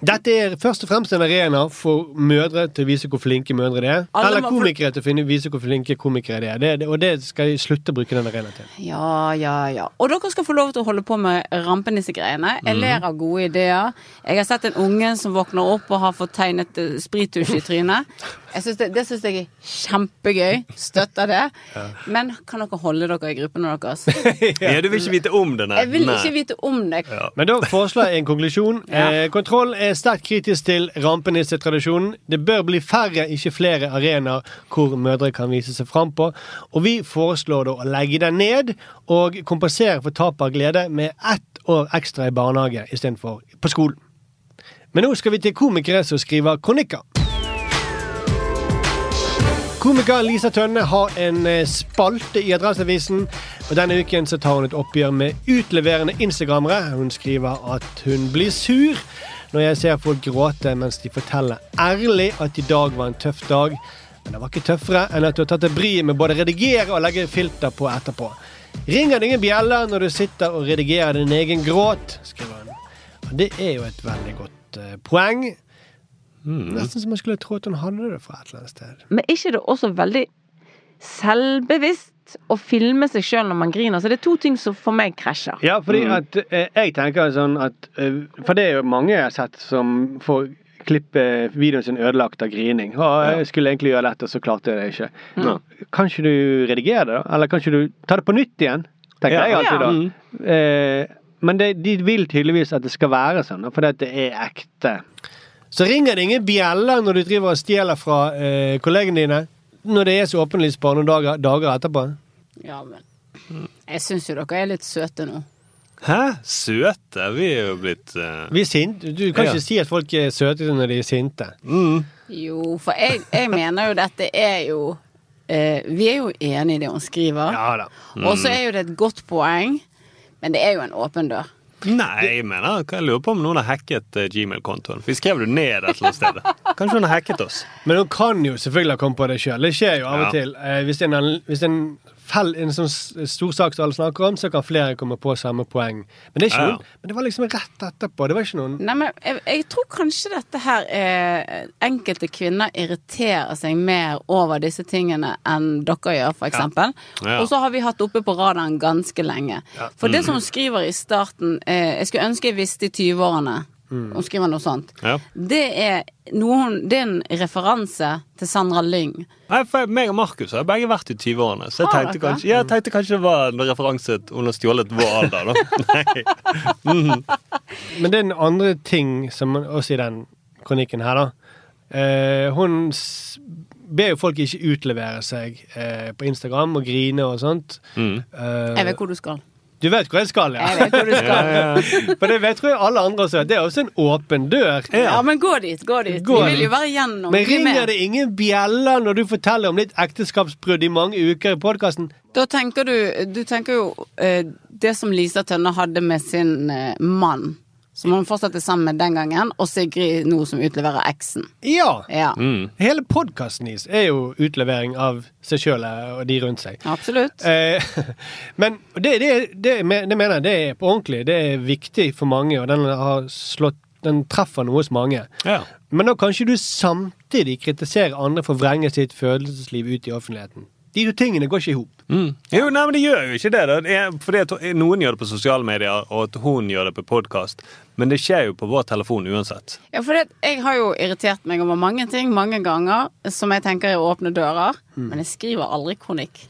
Dette er først og fremst en arena for mødre til å vise hvor flinke mødre de er. Alle Eller komikere til å finne, vise hvor flinke komikere de er. Det, det, og det skal jeg slutte å bruke den arenaen til. Ja, ja, ja. Og dere skal få lov til å holde på med rampenissegreiene. Jeg Mhm. ler av gode ideer. Jeg har sett en unge som våkner opp og har fått tegnet eh, sprittusj i trynet. Jeg synes det, det syns jeg er kjempegøy. Støtter det. Ja. Men kan dere holde dere i gruppene deres? Ja, du vil ikke vite om det, nei? Jeg vil Nei. ikke vite om det. Men da foreslår jeg en konklusjon. Eh, kontroll er sterkt kritisk til rampenissetradisjonen. Det bør bli færre, ikke flere arenaer hvor mødre kan vise seg fram på. Og vi foreslår da å legge den ned og kompensere for tap av glede med ett år ekstra i barnehage istedenfor på skolen. Men nå skal vi til komikere som skriver kronikker. Komiker Lisa Tønne har en eh, spalte i Adresseavisen. Og Denne uken så tar hun et oppgjør med utleverende instagrammere. Hun skriver at hun blir sur når jeg ser folk gråte mens de forteller ærlig at i dag var en tøff dag. Men det var ikke tøffere enn at du har tatt deg bryet med både redigere og legge filter på etterpå. Ringer det ingen bjeller når du sitter og redigerer din egen gråt? skriver hun. Og det er jo et veldig godt eh, poeng. Nesten som man skulle tro at hun hadde det fra et eller annet sted. Men er ikke det også veldig selvbevisst å filme seg sjøl når man griner. Så det er to ting som for meg krasjer. Ja, fordi at eh, jeg tenker sånn at eh, For det er jo mange jeg har sett som får klippe videoen sin ødelagt av grining. Å, jeg skulle egentlig gjøre dette, og så klarte jeg det ikke. Mm. Kan ikke du redigere det, da? Eller kan ikke du ta det på nytt igjen? Tenker Ja. jeg alltid da. Mm. Eh, men det, de vil tydeligvis at det skal være sånn, fordi at det er ekte. Så ringer det ingen bjeller når du driver og stjeler fra eh, kollegene dine? Når det er så åpenlyst bare noen dager, dager etterpå? Ja, men Jeg syns jo dere er litt søte nå. Hæ? Søte? Vi er jo blitt uh... Vi er sinte. Du kan Ja. ikke si at folk er søte når de er sinte. Jo, for jeg, jeg mener jo dette er jo uh, Vi er jo enige i det hun skriver. Ja da. Og så er jo det et godt poeng, men det er jo en åpen dør. Nei, jeg mener, jeg lurer på om noen har hacket eh, Gmail-kontoen. Vi skrev det ned et eller annet sted. Kanskje hun har hacket oss. Men hun kan jo selvfølgelig ha kommet på det sjøl. Det skjer jo av og Ja. til. Eh, hvis en, hvis en, fell, en sånn stor sak som alle snakker om, så kan flere komme på samme poeng. Men det, er ikke Ja. noen, men det var liksom rett etterpå. Det var ikke noen Nei, men jeg, jeg tror kanskje dette her er Enkelte kvinner irriterer seg mer over disse tingene enn dere gjør, for eksempel. Ja. Og så har vi hatt oppe på radaren ganske lenge. Ja. For det som Mhm. hun skriver i starten eh, Jeg skulle ønske jeg visste i 20-årene. Mm. Hun skriver noe sånt. Ja. Det er, noen, det er en referanse til Sandra Lyng. Nei, for meg og Markus har begge vært i 20-årene, så jeg tenkte, kanskje, jeg tenkte kanskje det var en referanse til hun har stjålet vår alder. Da. Mhm. Men det er en andre ting som også i den kronikken her, da. Eh, hun ber jo folk ikke utlevere seg eh, på Instagram og grine og sånt. Mm. Eh, Jeg vet hvor du skal. Du vet hvor jeg skal, ja? Jeg vet hvor du skal. Ja, ja. For det vet tror jeg alle andre også. Det er også en åpen dør. Ja, men gå dit. Gå dit. Gå Vi vil jo være igjennom. Men ringer det ingen bjeller når du forteller om ditt ekteskapsbrudd i mange uker i podkasten? Da tenker du Du tenker jo eh, det som Lisa Tønne hadde med sin eh, mann, som hun fortsatte sammen med den gangen, og Sigrid nå som utleverer eksen. Ja. Ja. Hele podkasten deres er jo utlevering av seg sjøl og de rundt seg. Absolutt. Eh, men det, det, det, det mener jeg det er på ordentlig. Det er viktig for mange, og den har slått den treffer noe hos mange. Men da kan ikke du samtidig kritisere andre for å vrenge sitt følelsesliv ut i offentligheten. De to tingene går ikke i hop. Mm. Jo, nei, men det gjør jo ikke det. Da. Det er- Fordi at noen gjør det på sosiale medier, og at hun gjør det på podkast. Men det skjer jo på vår telefon uansett. Ja, for det, jeg har jo irritert meg over mange ting mange ganger som jeg tenker er åpne dører, Mm. men jeg skriver aldri kronikk.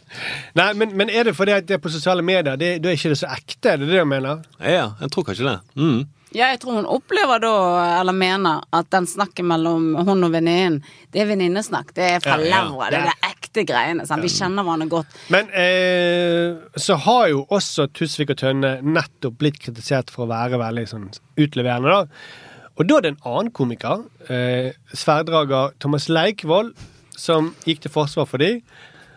Nei, men, men er det fordi at det er på sosiale medier? Det, da er ikke det så ekte? Er det det du mener? Ja, jeg tror kanskje det. Mm. Ja, jeg tror hun opplever da, eller mener, at den snakken mellom hun og venninnen, det er venninnesnakk. Det er fra Ja, ja. Det er det ekte greiene. Sant? Vi kjenner hverandre godt. Men eh, så har jo også Tusvik og Tønne nettopp blitt kritisert for å være veldig sånn utleverende, da. Og da er det en annen komiker, eh, sverddrager Thomas Leikvoll, som gikk til forsvar for de.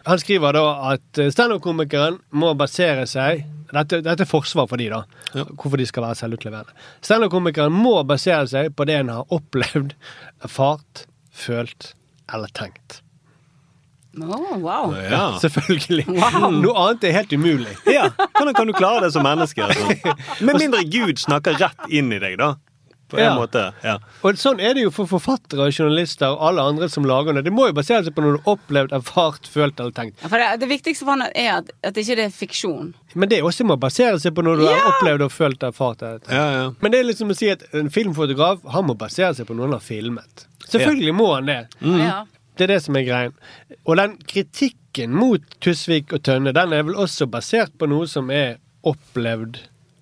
Han skriver da at eh, standup-komikeren må basere seg dette, dette er forsvar for de da, hvorfor de skal være selvutleverende. Standup-komikeren må basere seg på det en har opplevd, erfart, følt eller tenkt. Å, wow. Ja. Selvfølgelig. Wow. Noe annet er helt umulig. Ja, Hvordan kan du klare det som menneske? Altså? Med mindre Gud snakker rett inn i deg, da. På en Ja. måte. Ja. Og sånn er det jo for forfattere og journalister og alle andre som lager det. Det må jo basere seg på noe du har opplevd, erfart, følt eller tenkt. Ja, For det, det viktigste for han er at, at ikke det er fiksjon. Men det også må basere seg på noe du har opplevd og følt, erfart. Ja. Men det er liksom å si at en filmfotograf han må basere seg på noe han har filmet. Selvfølgelig må han det. Ja. Det er det som er greien. Og den kritikken mot Tusvik og Tønne, den er vel også basert på noe som er opplevd,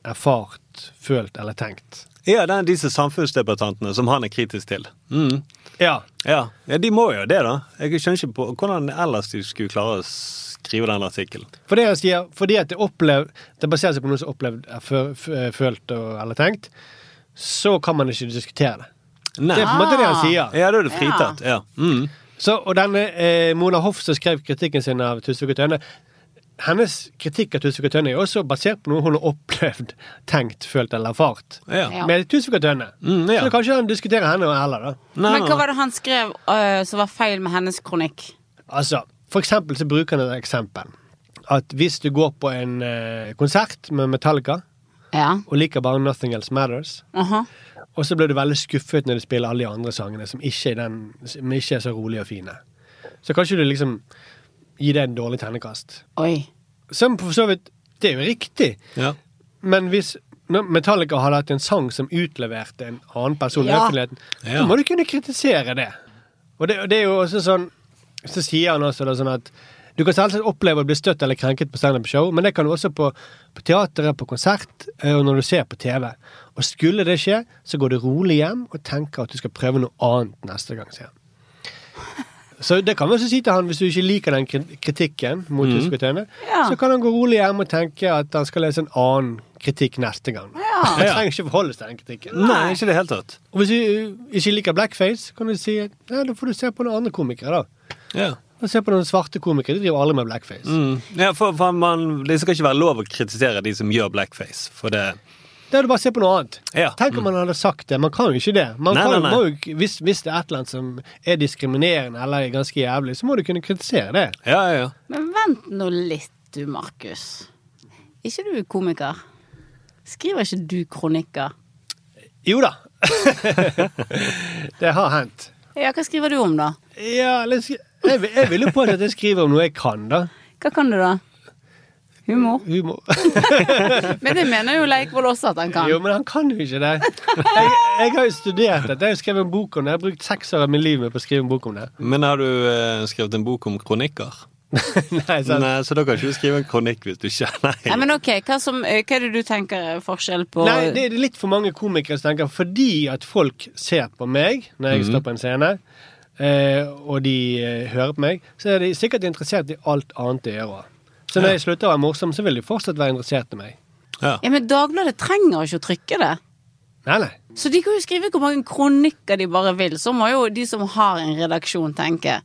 erfart, følt eller tenkt. Ja, det er disse samfunnsdebattantene som han er kritisk til. Mm. Ja. ja. Ja, De må jo det, da. Jeg skjønner ikke på hvordan ellers de skulle klare å skrive den artikkelen. For det jeg sier, fordi at det, opplevd, det baserer seg på noe som er opplevd, er fø- følt og, eller tenkt, så kan man ikke diskutere det. Nei. Det er på en måte det han sier. Ja, da er du fritatt. Ja. Mm. Så, og denne eh, Mona Hoff som skrev kritikken sin av Tusvik og Tønne, hennes kritikk av Tusvik og Tønne er også basert på noe hun har opplevd, tenkt, følt eller erfart. Ja. Ja. Med Tusvik og Tønne. Mm, ja. Så kanskje han diskuterer henne heller, da. Men hva var det han skrev øh, som var feil med hennes kronikk? Altså, for eksempel så bruker han et eksempel. At hvis du går på en eh, konsert med Metallica, Ja. og liker bare Nothing Else Matters, Aha. og så blir du veldig skuffet når de spiller alle de andre sangene som ikke er, den, som ikke er så rolige og fine. Så kanskje du liksom gi det en dårlig tennekast. Oi. Som for så vidt Det er jo riktig. Ja. Men hvis Metallica hadde hatt en sang som utleverte en annen person i Ja. offentligheten, Ja. så må du kunne kritisere det. Og det, og det er jo også sånn Så sier han også da sånn at du kan selvsagt oppleve å bli støtt eller krenket på standup-show, men det kan du også på, på teateret, på konsert eh, og når du ser på TV. Og skulle det skje, så går du rolig hjem og tenker at du skal prøve noe annet neste gang. sier han. Så det kan vi også si til han hvis du ikke liker den kritikken mot mm. diskuterende, Ja. så kan han gå rolig hjem og tenke at han skal lese en annen kritikk neste gang. Han trenger ikke forholde seg til den kritikken. Nei, ikke det helt tatt. Og hvis du ikke liker blackface, kan du si at ja, da får du se på noen andre komikere, da. Ja. Se på noen svarte komikere, de driver aldri med blackface. Mm. ja for, for man, Det skal ikke være lov å kritisere de som gjør blackface, for det Da er det bare å se på noe annet. Ja. Tenk om man hadde sagt det. Man kan jo ikke det. Man Nei, kan, nei, nei. Må jo, hvis, hvis det er et eller annet som er diskriminerende eller er ganske jævlig, så må du kunne kritisere det. Ja, ja, ja. Men vent nå litt, du, Markus. Ikke du er komiker? Skriver ikke du kronikker? Jo da. det har hendt. Ja, hva skriver du om, da? Ja, litt jeg, jeg vil jo påstå at jeg skriver om noe jeg kan, da. Hva kan du, da? Humor? Humor. Men det mener jo Leikvoll også at han kan. Jo, men han kan jo ikke det. Jeg, jeg har jo studert dette. Jeg har skrevet en bok om det. Jeg har brukt seks år av mitt liv med på å skrive en bok om det. Men har du eh, skrevet en bok om kronikker? Nei, sant? Nei, så da kan ikke du skrive en kronikk hvis du ikke Nei. Nei, men ok, hva, som, eh, hva er det du tenker er forskjell på Nei, det er litt for mange komikere som tenker fordi at folk ser på meg når jeg Mhm. står på en scene, og de eh, hører på meg, så er de sikkert interessert i alt annet jeg gjør òg. Så når Ja. jeg slutter å være morsom, så vil de fortsatt være interessert i meg. Ja. Ja, men Dagbladet trenger ikke å trykke det. Nei, nei. Så de kan jo skrive hvor mange kronikker de bare vil. Så må jo de som har en redaksjon tenke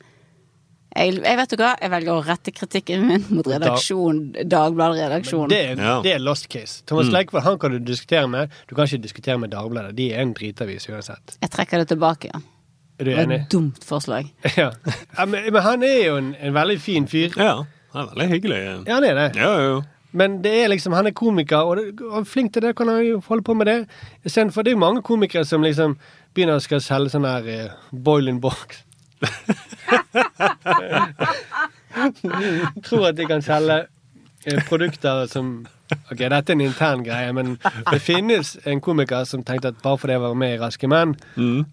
jeg, jeg vet du hva, jeg velger å rette kritikken min mot redaksjon, Dagbladet-redaksjonen. Det er, det er lost case. Thomas Mm. Leikvoll han kan du diskutere med. Du kan ikke diskutere med Dagbladet. De er en dritavis uansett. Jeg trekker det tilbake igjen. Er du Det var et dumt forslag. Ja. ja men, men han er jo en, en veldig fin fyr. Ja, han er veldig hyggelig. Ja, han er det. Ja, jo. Men det er liksom, han er komiker, og, det, og flink til det, kan han jo holde på med det. Istedenfor det er jo mange komikere som liksom begynner å skal selge sånn her eh, boiling box. Tror at de kan selge eh, produkter som Ok, dette er en intern greie, men det finnes en komiker som tenkte at bare fordi jeg var med i Raske menn,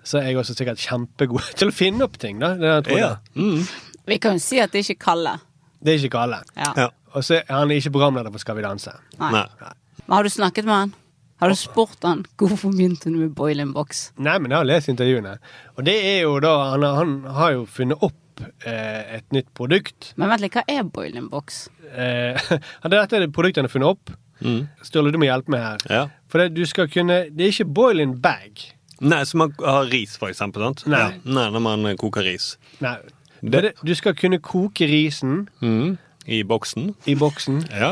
så er jeg også sikkert kjempegod til å finne opp ting. da Det, er jeg tror Ja. det. Vi kan jo si at det er ikke Kalle. det er ikke Kalle. Ja. Ja. Og så er han ikke programleder for Skal vi danse. Nei. Nei. Men har du snakket med han? Har du spurt han hvorfor begynte du med boiling box? Nei, men jeg har lest intervjuene. Og det er jo da Han, han har jo funnet opp eh, et nytt produkt. Men vent litt, hva er boiling box? Eh, dette er det produktet han har funnet opp. Mm. Sturle, du må hjelpe meg her. Ja. For det, du skal kunne Det er ikke boiling bag. Nei, så man har ris, for eksempel. Sant? Nei. Ja. Nei, når man eh, koker ris. Nei. Det- det, du skal kunne koke risen Mm. I boksen. i boksen, Ja.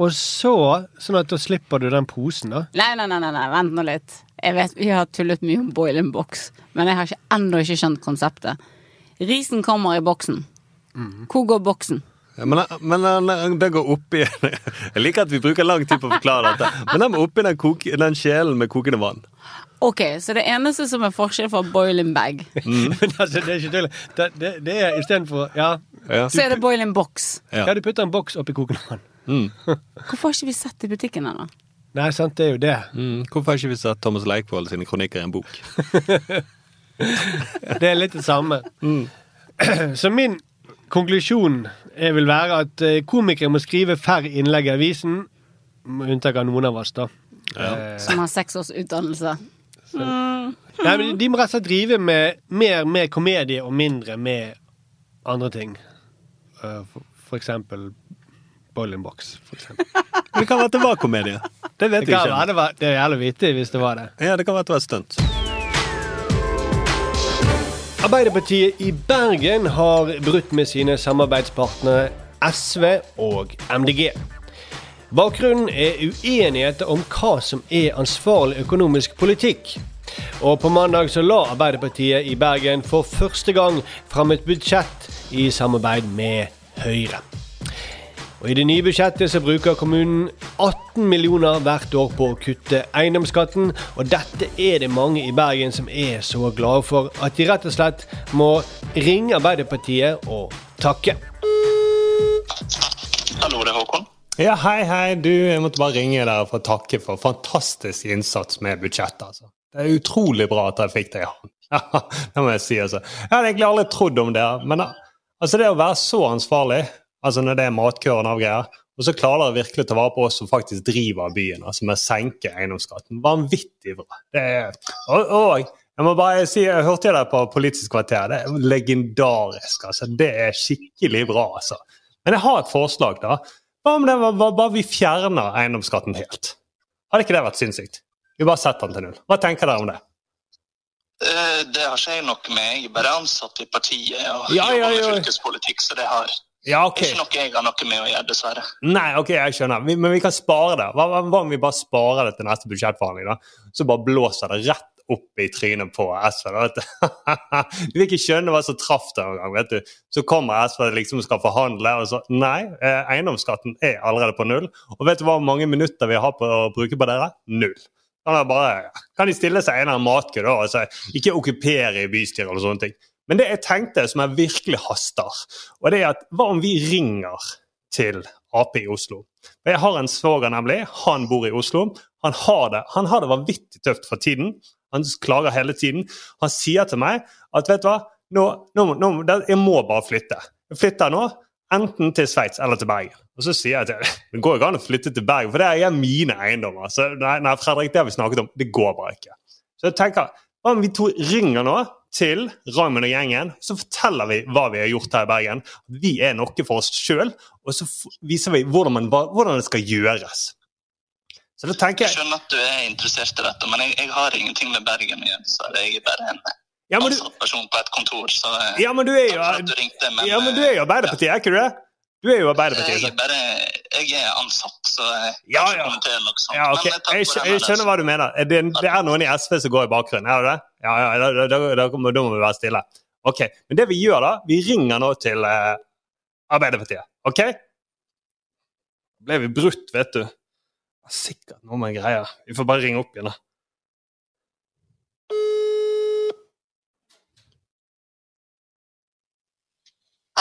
og så Sånn at da slipper du den posen, da. Nei, nei, nei, nei, nei, vent nå litt. Jeg vet, Vi har tullet mye om boiling box, men jeg har ikke, ennå ikke skjønt konseptet. Risen kommer i boksen. Hvor går boksen? Ja, men men den- det går oppi Jeg liker at vi bruker lang tid på å forklare dette. Men den må oppi den, koke, den kjelen med kokende vann. Ok, så det eneste som er forskjell fra boiling bag, Men altså, det er ikke tull. Det, det, det er istedenfor Ja. Ja. så er det boiling box. ja, du putter en boks oppi kokende vann. Mm. Hvorfor har ikke vi sett det i butikken ennå? Nei, sant, det er jo det. Mm. Hvorfor har ikke vi sett Thomas Leikvoll sine kronikker i en bok? Det er litt det samme. Så min konklusjon er vil være at eh, komikere må skrive færre innlegg i avisen, med unntak av noen av oss, da. Ja. Som har seks års utdannelse. Mm. Nei, men De må rett og slett drive med mer med komedie og mindre med andre ting. Eh, for, for eksempel bowlingbox. For eksempel. Det kan være at det var komedie. Det vet Det, vi ikke. være, det, var, det er jævlig vittig hvis det var det. Ja, det kan være at det var et stunt. Arbeiderpartiet i Bergen har brutt med sine samarbeidspartnere SV og MDG. Bakgrunnen er uenigheter om hva som er ansvarlig økonomisk politikk. Og på mandag så la Arbeiderpartiet i Bergen for første gang fram et budsjett i samarbeid med Høyre. Og I det nye budsjettet så bruker kommunen 18 millioner hvert år på å kutte eiendomsskatten. Og dette er det mange i Bergen som er så glade for at de rett og slett må ringe Arbeiderpartiet og takke. Hallo, det er Håkon. Ja, hei, hei. Du, jeg måtte bare ringe dere for å takke for fantastisk innsats med budsjettet. altså. Det er utrolig bra at jeg fikk det i hånd. det må jeg si, altså. Jeg hadde egentlig aldri trodd om det. Men altså, det å være så ansvarlig, altså når det er matkøren av greier, og så klarer dere virkelig å ta vare på oss som faktisk driver byen, altså med å senke eiendomsskatten. Vanvittig bra. Det er, og, og jeg må bare si, jeg hørte det på Politisk kvarter. Det er legendarisk. altså. Det er skikkelig bra, altså. Men jeg har et forslag, da. Hva om det var, var, bare vi fjerner eiendomsskatten helt? Hadde ikke det vært sinnssykt? Vi bare setter den til null. Hva tenker dere om det? Eh, Det har ikke jeg noe med. Jeg er bare ansatt i partiet og Ja, ja, ja. fylkespolitikk, så det har Ja, er ikke noe jeg har noe med å gjøre, dessverre. Nei, ok, jeg skjønner. Vi, men vi kan spare det. Hva, hva, om vi bare sparer det til neste budsjettforhandling? da? Så bare blåser det rett opp i trynet på SV. da, vet Du Du vil ikke skjønne hva som traff det en gang. vet du. Så kommer SV liksom skal forhandle, og så Nei, eh, eiendomsskatten er allerede på null. Og vet du hvor mange minutter vi har på å bruke på dere? Null. Bare, kan de stille seg en av matkø, da? Altså, ikke okkupere i bystyret eller sånne ting. Men det jeg tenkte som jeg virkelig haster, og det er at hva om vi ringer til Ap i Oslo? Jeg har en svoger, nemlig. Han bor i Oslo. Han har det, han har det vanvittig tøft for tiden. Han klager hele tiden. Han sier til meg at vet du hva, nå, nå, nå, jeg må bare flytte. Jeg flytter nå, enten til Sveits eller til Bergen. Og så sier jeg til det går ikke an å flytte til Bergen, for det er mine eiendommer. Så nei, nei, Fredrik, det har vi snakket om. Det går bare ikke. Så jeg tenker, hva om vi to ringer nå til Raymond og gjengen, så forteller vi hva vi har gjort her i Bergen. Vi er noe for oss sjøl, og så viser vi hvordan, man, hvordan det skal gjøres. Så da tenker Jeg jeg skjønner at du er interessert i dette, men jeg, jeg har ingenting med Bergen å gjøre. Så jeg er bare en Ja, men du- person på et kontor. Så eh, Ja, men du er jo, takk for at du ringte, men, ja, men du er jo Arbeiderpartiet, er ikke du det? Du er jo Arbeiderpartiet. jeg, er bare, jeg er ansatt, så jeg Ja, kan ikke ja. kommentere noe sånt. Ja, ok. Men eh, Jeg, den jeg skjønner hva du mener. Det, det er noen i SV som går i bakgrunnen, er det det? Ja, ja, da, da, da, da, må- da må vi være stille. Ok, Men det vi gjør da, vi ringer nå til uh, Arbeiderpartiet. OK? Ble vi brutt, vet du? Sikkert noe med greier. Vi får bare ringe opp igjen, da.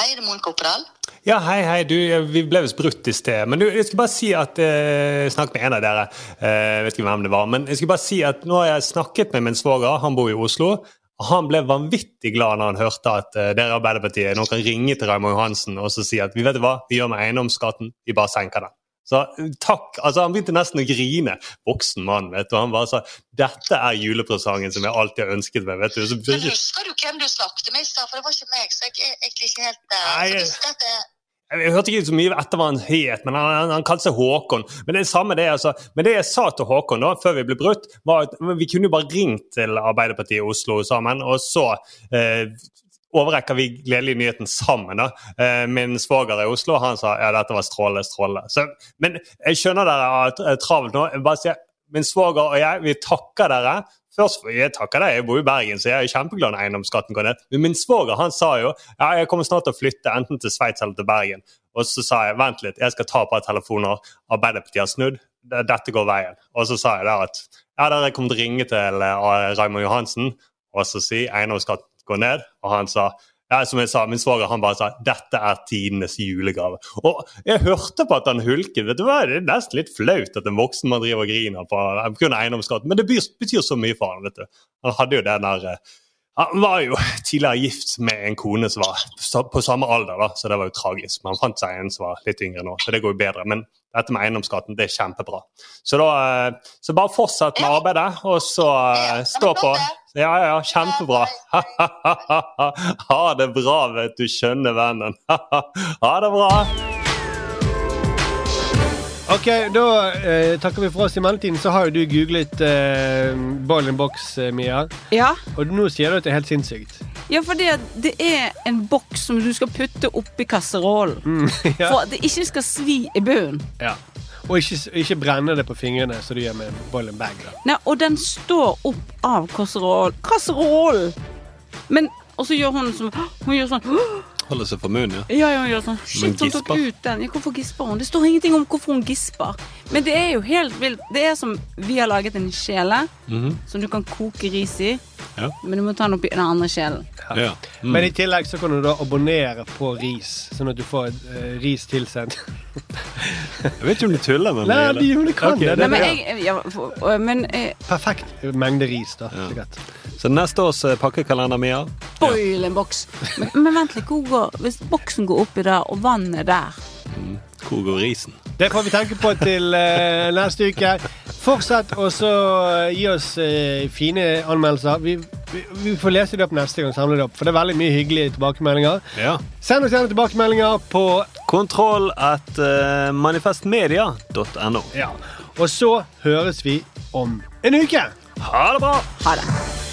Hei, det er Monica Oppedal. Ja, hei, hei. Du, vi ble visst brutt i sted. Men du, jeg skal bare si at eh, Snakk med en av dere. Eh, jeg vet ikke hvem det var. Men jeg skal bare si at nå har jeg snakket med min svoger. Han bor i Oslo. Og han ble vanvittig glad når han hørte at eh, dere i Arbeiderpartiet nå kan ringe til Raymond Johansen og så si at vi vet hva, vi gjør med eiendomsskatten, vi bare senker den. Så eh, takk. altså Han begynte nesten å grine. Voksen mann. vet du. Han bare sa dette er julepresangen som jeg alltid har ønsket meg. vet du. Så Men husker du hvem du snakket med i stad? For det var ikke meg, så jeg er egentlig ikke helt Uh, jeg- hørte ikke så mye etter hva han het, men han, han, han kalte seg Håkon. Men det samme det, altså. Men det jeg sa til Håkon da, før vi ble brutt, var at vi kunne jo bare ringt til Arbeiderpartiet i Oslo sammen, og så eh, overrekker vi gledelig nyheten sammen. da. Eh, min svoger i Oslo han sa ja, dette var strålende, strålende. Men jeg skjønner dere har travelt nå. Jeg bare sier, Min svoger og jeg vi takker dere. Først, Jeg takker deg, jeg bor i Bergen, så jeg er kjempeglad når eiendomsskatten går ned. Men min svoger han sa jo ja, jeg kommer snart til å flytte enten til Sveits eller til Bergen. Og så sa jeg vent litt, jeg skal ta et par telefoner. Arbeiderpartiet har snudd. Dette går veien. Og så sa jeg der at ja, dere kommer til å ringe til eh, Raymond Johansen og så si eiendomsskatten går ned. Og han sa ja, som jeg sa, Min svoger han bare sa dette er tidenes julegave. Og jeg hørte på at han hulket. vet du hva, Det er nesten litt flaut at en voksen man driver og griner på pga. eiendomsskatten, men det betyr, betyr så mye for han, vet du. Han hadde jo den der eh, Han var jo tidligere gift med en kone som var på samme alder, da, så det var jo tragisk. Men han fant seg en som var litt yngre nå, så det går jo bedre. Men dette med eiendomsskatten, det er kjempebra. Så da, eh, så bare fortsett med arbeidet, og så eh, stå på. Ja, ja, ja, kjempebra. Ha det bra, vet du, skjønne vennen. Ha det bra. Ok, da eh, takker vi for oss. I mellomtiden så har jo du googlet eh, Ball in box, eh, Mia. Ja. Og nå sier du at det er helt sinnssykt. Ja, for det, det er en boks som du skal putte oppi kasserollen. Mm, ja. For at det ikke skal svi i bunnen. ja. Og ikke, ikke brenne det på fingrene, som du gjør med ball in bag. da. Nei, og den står opp av kasserollen. Kasserollen! Men Og så gjør hun som Hun gjør sånn Holder seg for munnen, ja. Ja, ja, hun gjør sånn Shit, hun tok ut den. Ja, hvorfor gisper hun? Det står ingenting om hvorfor hun gisper. Men det er jo helt vilt. Det er som vi har laget en kjele Mhm. som du kan koke ris i. Ja. Men du må ta den opp i den andre kjelen. Ja. Mm. Men i tillegg så kan du da abonnere på ris, sånn at du får uh, ris tilsendt. Jeg vet ikke om du tuller med meg. Nei, men det kan okay, det. Nei, men jeg, ja, for- men eh, Perfekt mengde ris, da. Så neste års eh, pakkekalender, Mia boil en boks. Men, men vent litt, hvor går, hvis boksen går oppi der, og vannet er der Hvor går risen? Det får vi tenke på til eh, neste uke. Fortsett å så gi oss eh, fine anmeldelser. Vi, vi, vi får lese det opp neste gang, samle det opp, for det er veldig mye hyggelige tilbakemeldinger. Ja. Send oss gjerne tilbakemeldinger på Kontroll at eh, manifestmedia.no. Ja. Og så høres vi om en uke. Ha det bra! Ha det.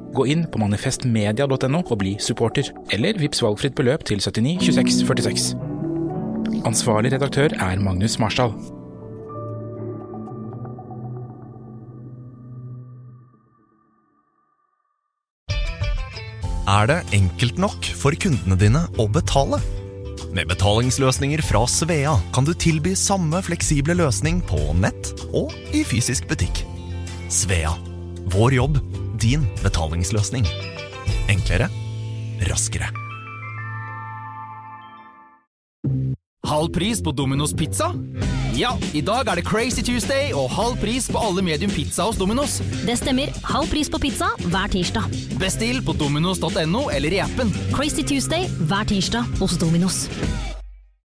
Gå inn på manifestmedia.no og bli supporter, eller vips valgfritt beløp til 79 26 46. Ansvarlig redaktør er Magnus Marsdal. Er det enkelt nok for kundene dine å betale? Med betalingsløsninger fra Svea kan du tilby samme fleksible løsning på nett og i fysisk butikk. Svea vår jobb, din betalingsløsning. Enklere, raskere. Halv pris på Domino's pizza? Ja, i dag er det Crazy Tuesday og halv pris på alle medium pizza hos Domino's. Det stemmer. Halv pris på pizza hver tirsdag. Bestill på dominos.no eller i appen. Crazy Tuesday hver tirsdag hos Dominos.